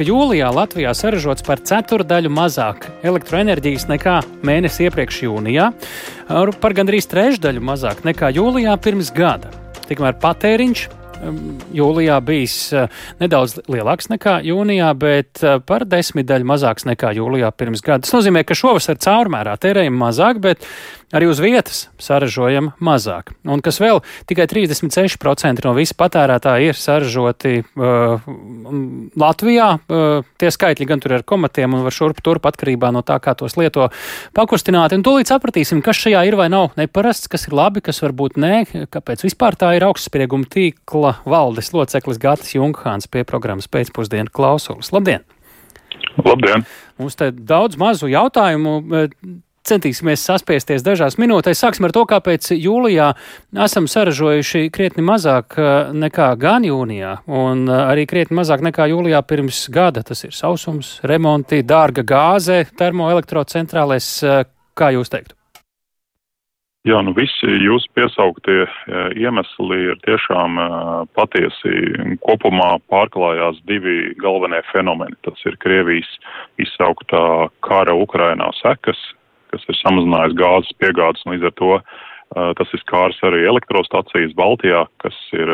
Jūlijā Latvijā saražots par ceturdaļu mazāk elektroenerģijas nekā mēnesi iepriekš jūnijā, par gandrīz trešdaļu mazāk nekā jūlijā pirms gada. Tikmēr patēriņš um, jūlijā bijis uh, nedaudz lielāks nekā jūnijā, bet uh, par desmitdaļu mazāks nekā jūlijā pirms gada. Tas nozīmē, ka šovasar caurmērā tērējam mazāk, bet Arī uz vietas saražojam mazāk. Un kas vēl, tikai 36% no visa patērētāja ir saražoti uh, Latvijā. Uh, tie skaitļi gan tur ir komatiem un var šurp turp atkarībā no tā, kā tos lieto pakustināti. Un tūlīt sapratīsim, kas šajā ir vai nav neparasts, kas ir labi, kas varbūt nē, kāpēc vispār tā ir augstsprieguma tīkla valdes loceklis Gatis Junkhāns pie programmas pēcpusdienu klausulas. Labdien! Labdien! Mums te daudz mazu jautājumu centīsimies saspiesties dažās minūtēs. Sāksim ar to, kāpēc jūlijā esam saražojuši krietni mazāk eh, nekā gan jūnijā, un eh, arī krietni mazāk nekā jūlijā pirms gada. Tas ir sausums, remonti, dārga gāze, termoelektrocentrālēs. Eh, kā jūs teiktu? Jā, nu visi jūsu piesauktie iemesli ir tiešām patiesi. Kopumā pārklājās divi galvenie fenomeni. Tas ir Krievijas izsauktā kara Ukrainā sekas, kas ir samazinājis gāzes piegādes, līdz ar to tas ir skārs arī elektrostacijas Baltijā, kas ir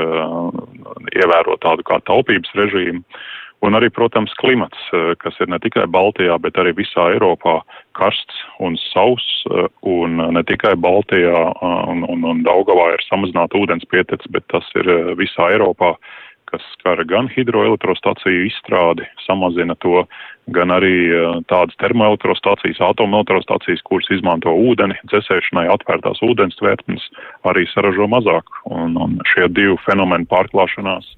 ievēro tādu kā taupības režīmu. Un arī, protams, klimats, kas ir ne tikai Baltijā, bet arī visā Eiropā karsts un sauss, un ne tikai Baltijā un, un, un Daugavā ir samazināta ūdens pietec, bet tas ir visā Eiropā, kas skara gan hidroelektrostaciju izstrādi, samazina to gan arī tādas termoelektrostacijas, atomelektrostacijas, kuras izmanto ūdeni, dzēsēšanai atvērtās ūdens tvertnes, arī saražo mazāk. Un, un šie divi fenomeni pārklāšanās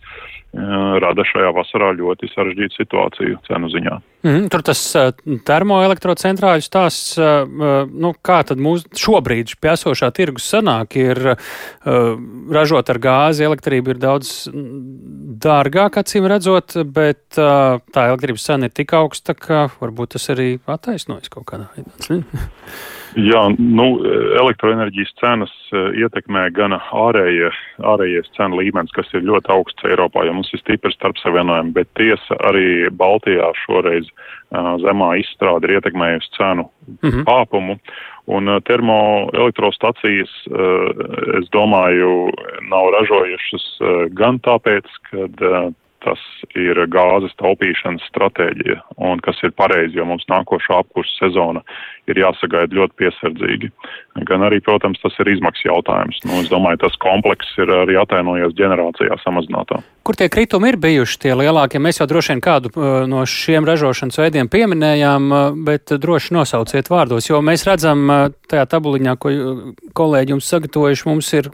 rada šajā vasarā ļoti sarežģītu situāciju cenu ziņā. Mm, tur tas uh, termoelektrocentrāļu stāsts, uh, nu, kā tad mūsu šobrīd pie esošā tirgus sanāk, ir uh, ražot ar gāzi, elektrība ir daudz dārgāk, acīm redzot, bet tā elektrības cena ir tik augsta, ka varbūt tas arī attaisnojas kaut kādā veidā. Jā, nu, elektroenerģijas cenas ietekmē gan ārējie, ārējais cenu līmenis, kas ir ļoti augsts Eiropā, jo mums ir stipri starpsavienojumi, bet tiesa arī Baltijā šoreiz uh, zemā izstrāde ir ietekmējusi cenu -hmm. pāpumu. Un termoelektrostacijas, es domāju, nav ražojušas gan tāpēc, ka tas ir gāzes taupīšanas stratēģija, un kas ir pareizi, jo mums nākošā apkursa sezona ir jāsagaida ļoti piesardzīgi. Gan arī, protams, tas ir izmaksas jautājums. Nu, es domāju, tas komplekss ir arī atainojies ģenerācijā samazinātā. Kur tie kritumi ir bijuši tie lielākie? Mēs jau droši vien kādu uh, no šiem ražošanas veidiem pieminējām, uh, bet droši nosauciet vārdos, jo mēs redzam uh, tajā tabuliņā, ko kolēģi jums sagatavojuši, mums ir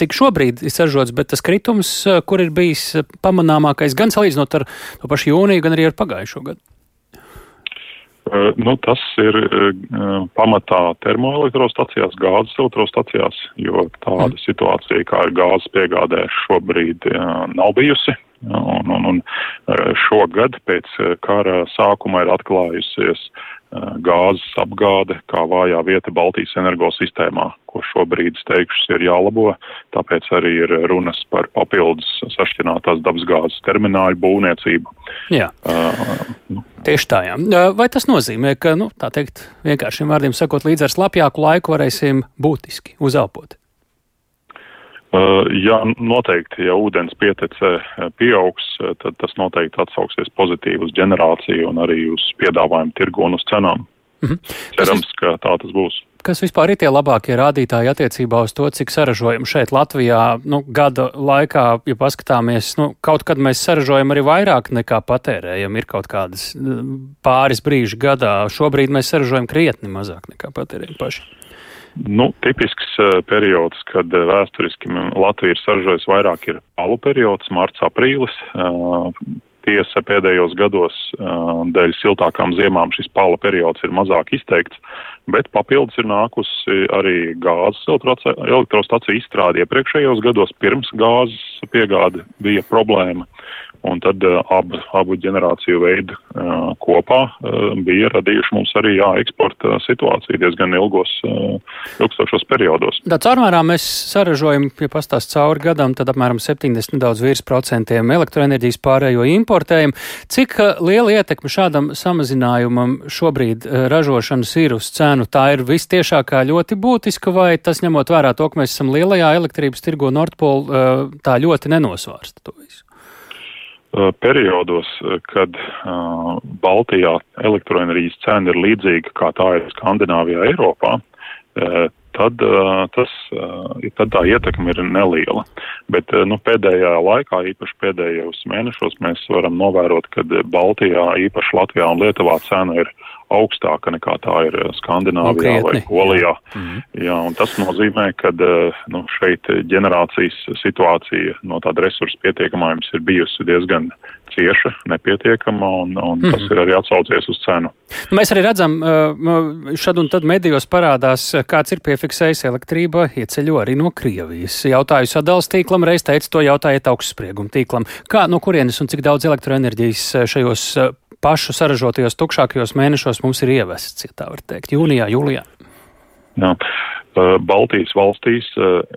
cik šobrīd ir sažots, bet tas kritums, kur ir bijis pamanāmākais gan salīdzinot ar to pašu jūniju, gan arī ar pagājušo gadu. Uh, nu, tas ir uh, pamatā termoelektrostacijās, gāzes elektrostacijās, jo tāda mm. situācija, kā ir gāzes piegādē, šobrīd uh, nav bijusi. Un, un, un šogad pēc kara sākuma ir atklājusies gāzes apgāde kā vājā vieta Baltijas energosistēmā, ko šobrīd, teikšu, ir jālabo. Tāpēc arī ir runas par papildus sašķinātās dabasgāzes termināļu būvniecību. Jā. Uh, nu. Tieši tā, jā. Vai tas nozīmē, ka, nu, tā teikt, vienkāršiem vārdiem sakot, līdz ar slapjāku laiku varēsim būtiski uzelpot? Uh, jā, noteikti, ja ūdens pietece pieaugs, tad tas noteikti atsauksies pozitīvi uz ģenerāciju un arī uz piedāvājumu tirgu un uz cenām. Mm -hmm. Cerams, ka tā tas būs. Kas vispār ir tie labākie rādītāji attiecībā uz to, cik saražojam šeit Latvijā nu, gada laikā, ja paskatāmies, nu, kaut kad mēs saražojam arī vairāk nekā patērējam, ir kaut kādas pāris brīži gadā. Šobrīd mēs saražojam krietni mazāk nekā patērējam paši. Nu, tipisks uh, periods, kad uh, vēsturiski Latvija ir saražojusi vairāk, ir palu periods, marts, aprīlis. Tiesa pēdējos gados uh, dēļ siltākām ziemām šis pala periods ir mazāk izteikts, bet papildus ir nākusi arī gāzes elektrostaciju izstrādi iepriekšējos gados pirms gāzes piegāde bija problēma. Un tad uh, abu, abu ģenerāciju veidu uh, kopā uh, bija radījuši mums arī jā, eksporta situāciju diezgan ilgos, uh, ilgstošos periodos. Tā caurmērā mēs saražojam, ja pastāst cauri gadam, tad apmēram 70 nedaudz virs procentiem elektroenerģijas pārējo importējam. Cik uh, liela ietekme šādam samazinājumam šobrīd uh, ražošanas ir uz cenu? Tā ir vistiešākā ļoti būtiska vai tas ņemot vērā to, ka mēs esam lielajā elektrības tirgo Nordpol, uh, tā ļoti nenosvārsta to visu? Uh, periodos, uh, kad uh, Baltijā elektroenerģijas cena ir līdzīga kā tā ir Skandināvijā, Eiropā, uh, tad, uh, tas, uh, tad tā ietekme ir neliela. Bet nu, pēdējā laikā, īpaši pēdējos mēnešos, mēs varam novērot, ka Baltijā, īpaši Latvijā un Lietuvā cena ir augstāka nekā tā ir Skandināvijā vai Polijā. Mm. Jā, un tas nozīmē, ka nu, šeit ģenerācijas situācija no tāda resursu pietiekamājums ir bijusi diezgan cieša, nepietiekama, un, un mm. tas ir arī atsaucies uz cenu. Nu, mēs arī redzam, šad un tad medijos parādās, kāds ir piefiksējis elektrība, ieceļo arī no Krievijas. Jautāju sadals tīklam, reiz teica, to jautājiet augstsprieguma tīklam. Kā, no kurienes un cik daudz elektroenerģijas šajos pašu saražotajos tukšākajos mēnešos mums ir ievests, ja tā var teikt, jūnijā, jūlijā? Jā. Baltijas valstīs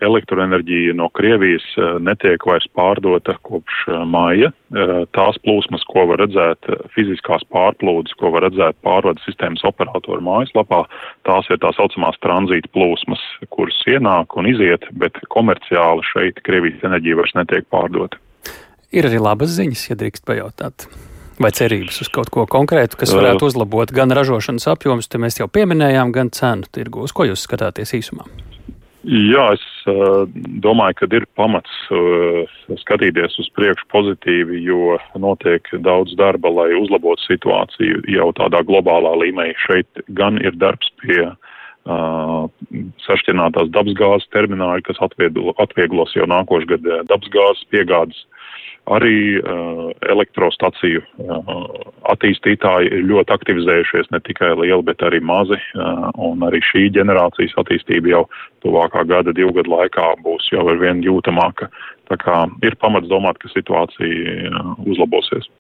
elektroenerģija no Krievijas netiek vairs pārdota kopš māja. Tās plūsmas, ko var redzēt, fiziskās pārplūdes, ko var redzēt pārvades sistēmas operatoru mājaslapā, tās ir tā saucamās tranzīta plūsmas, kuras ienāk un iziet, bet komerciāli šeit Krievijas enerģija vairs netiek pārdota. Ir arī labas ziņas, ja drīkst pajautāt. Vai cerības uz kaut ko konkrētu, kas varētu uzlabot gan ražošanas apjomus, te mēs jau pieminējām, gan cenu tirgu. Uz ko jūs skatāties īsumā? Jā, es uh, domāju, ka ir pamats uh, skatīties uz priekšu pozitīvi, jo notiek daudz darba, lai uzlabotu situāciju jau tādā globālā līmenī. Šeit gan ir darbs pie uh, sašķirinātās dabasgāzes termināļa, kas atvieglo, atvieglos jau nākošu gadu dabasgāzes piegādes Arī uh, elektrostaciju uh, attīstītāji ir ļoti aktivizējušies, ne tikai lieli, bet arī mazi, uh, un arī šī ģenerācijas attīstība jau tuvākā gada, divu gadu laikā būs jau ar vien jūtamāka. Tā kā ir pamats domāt, ka situācija uzlabosies.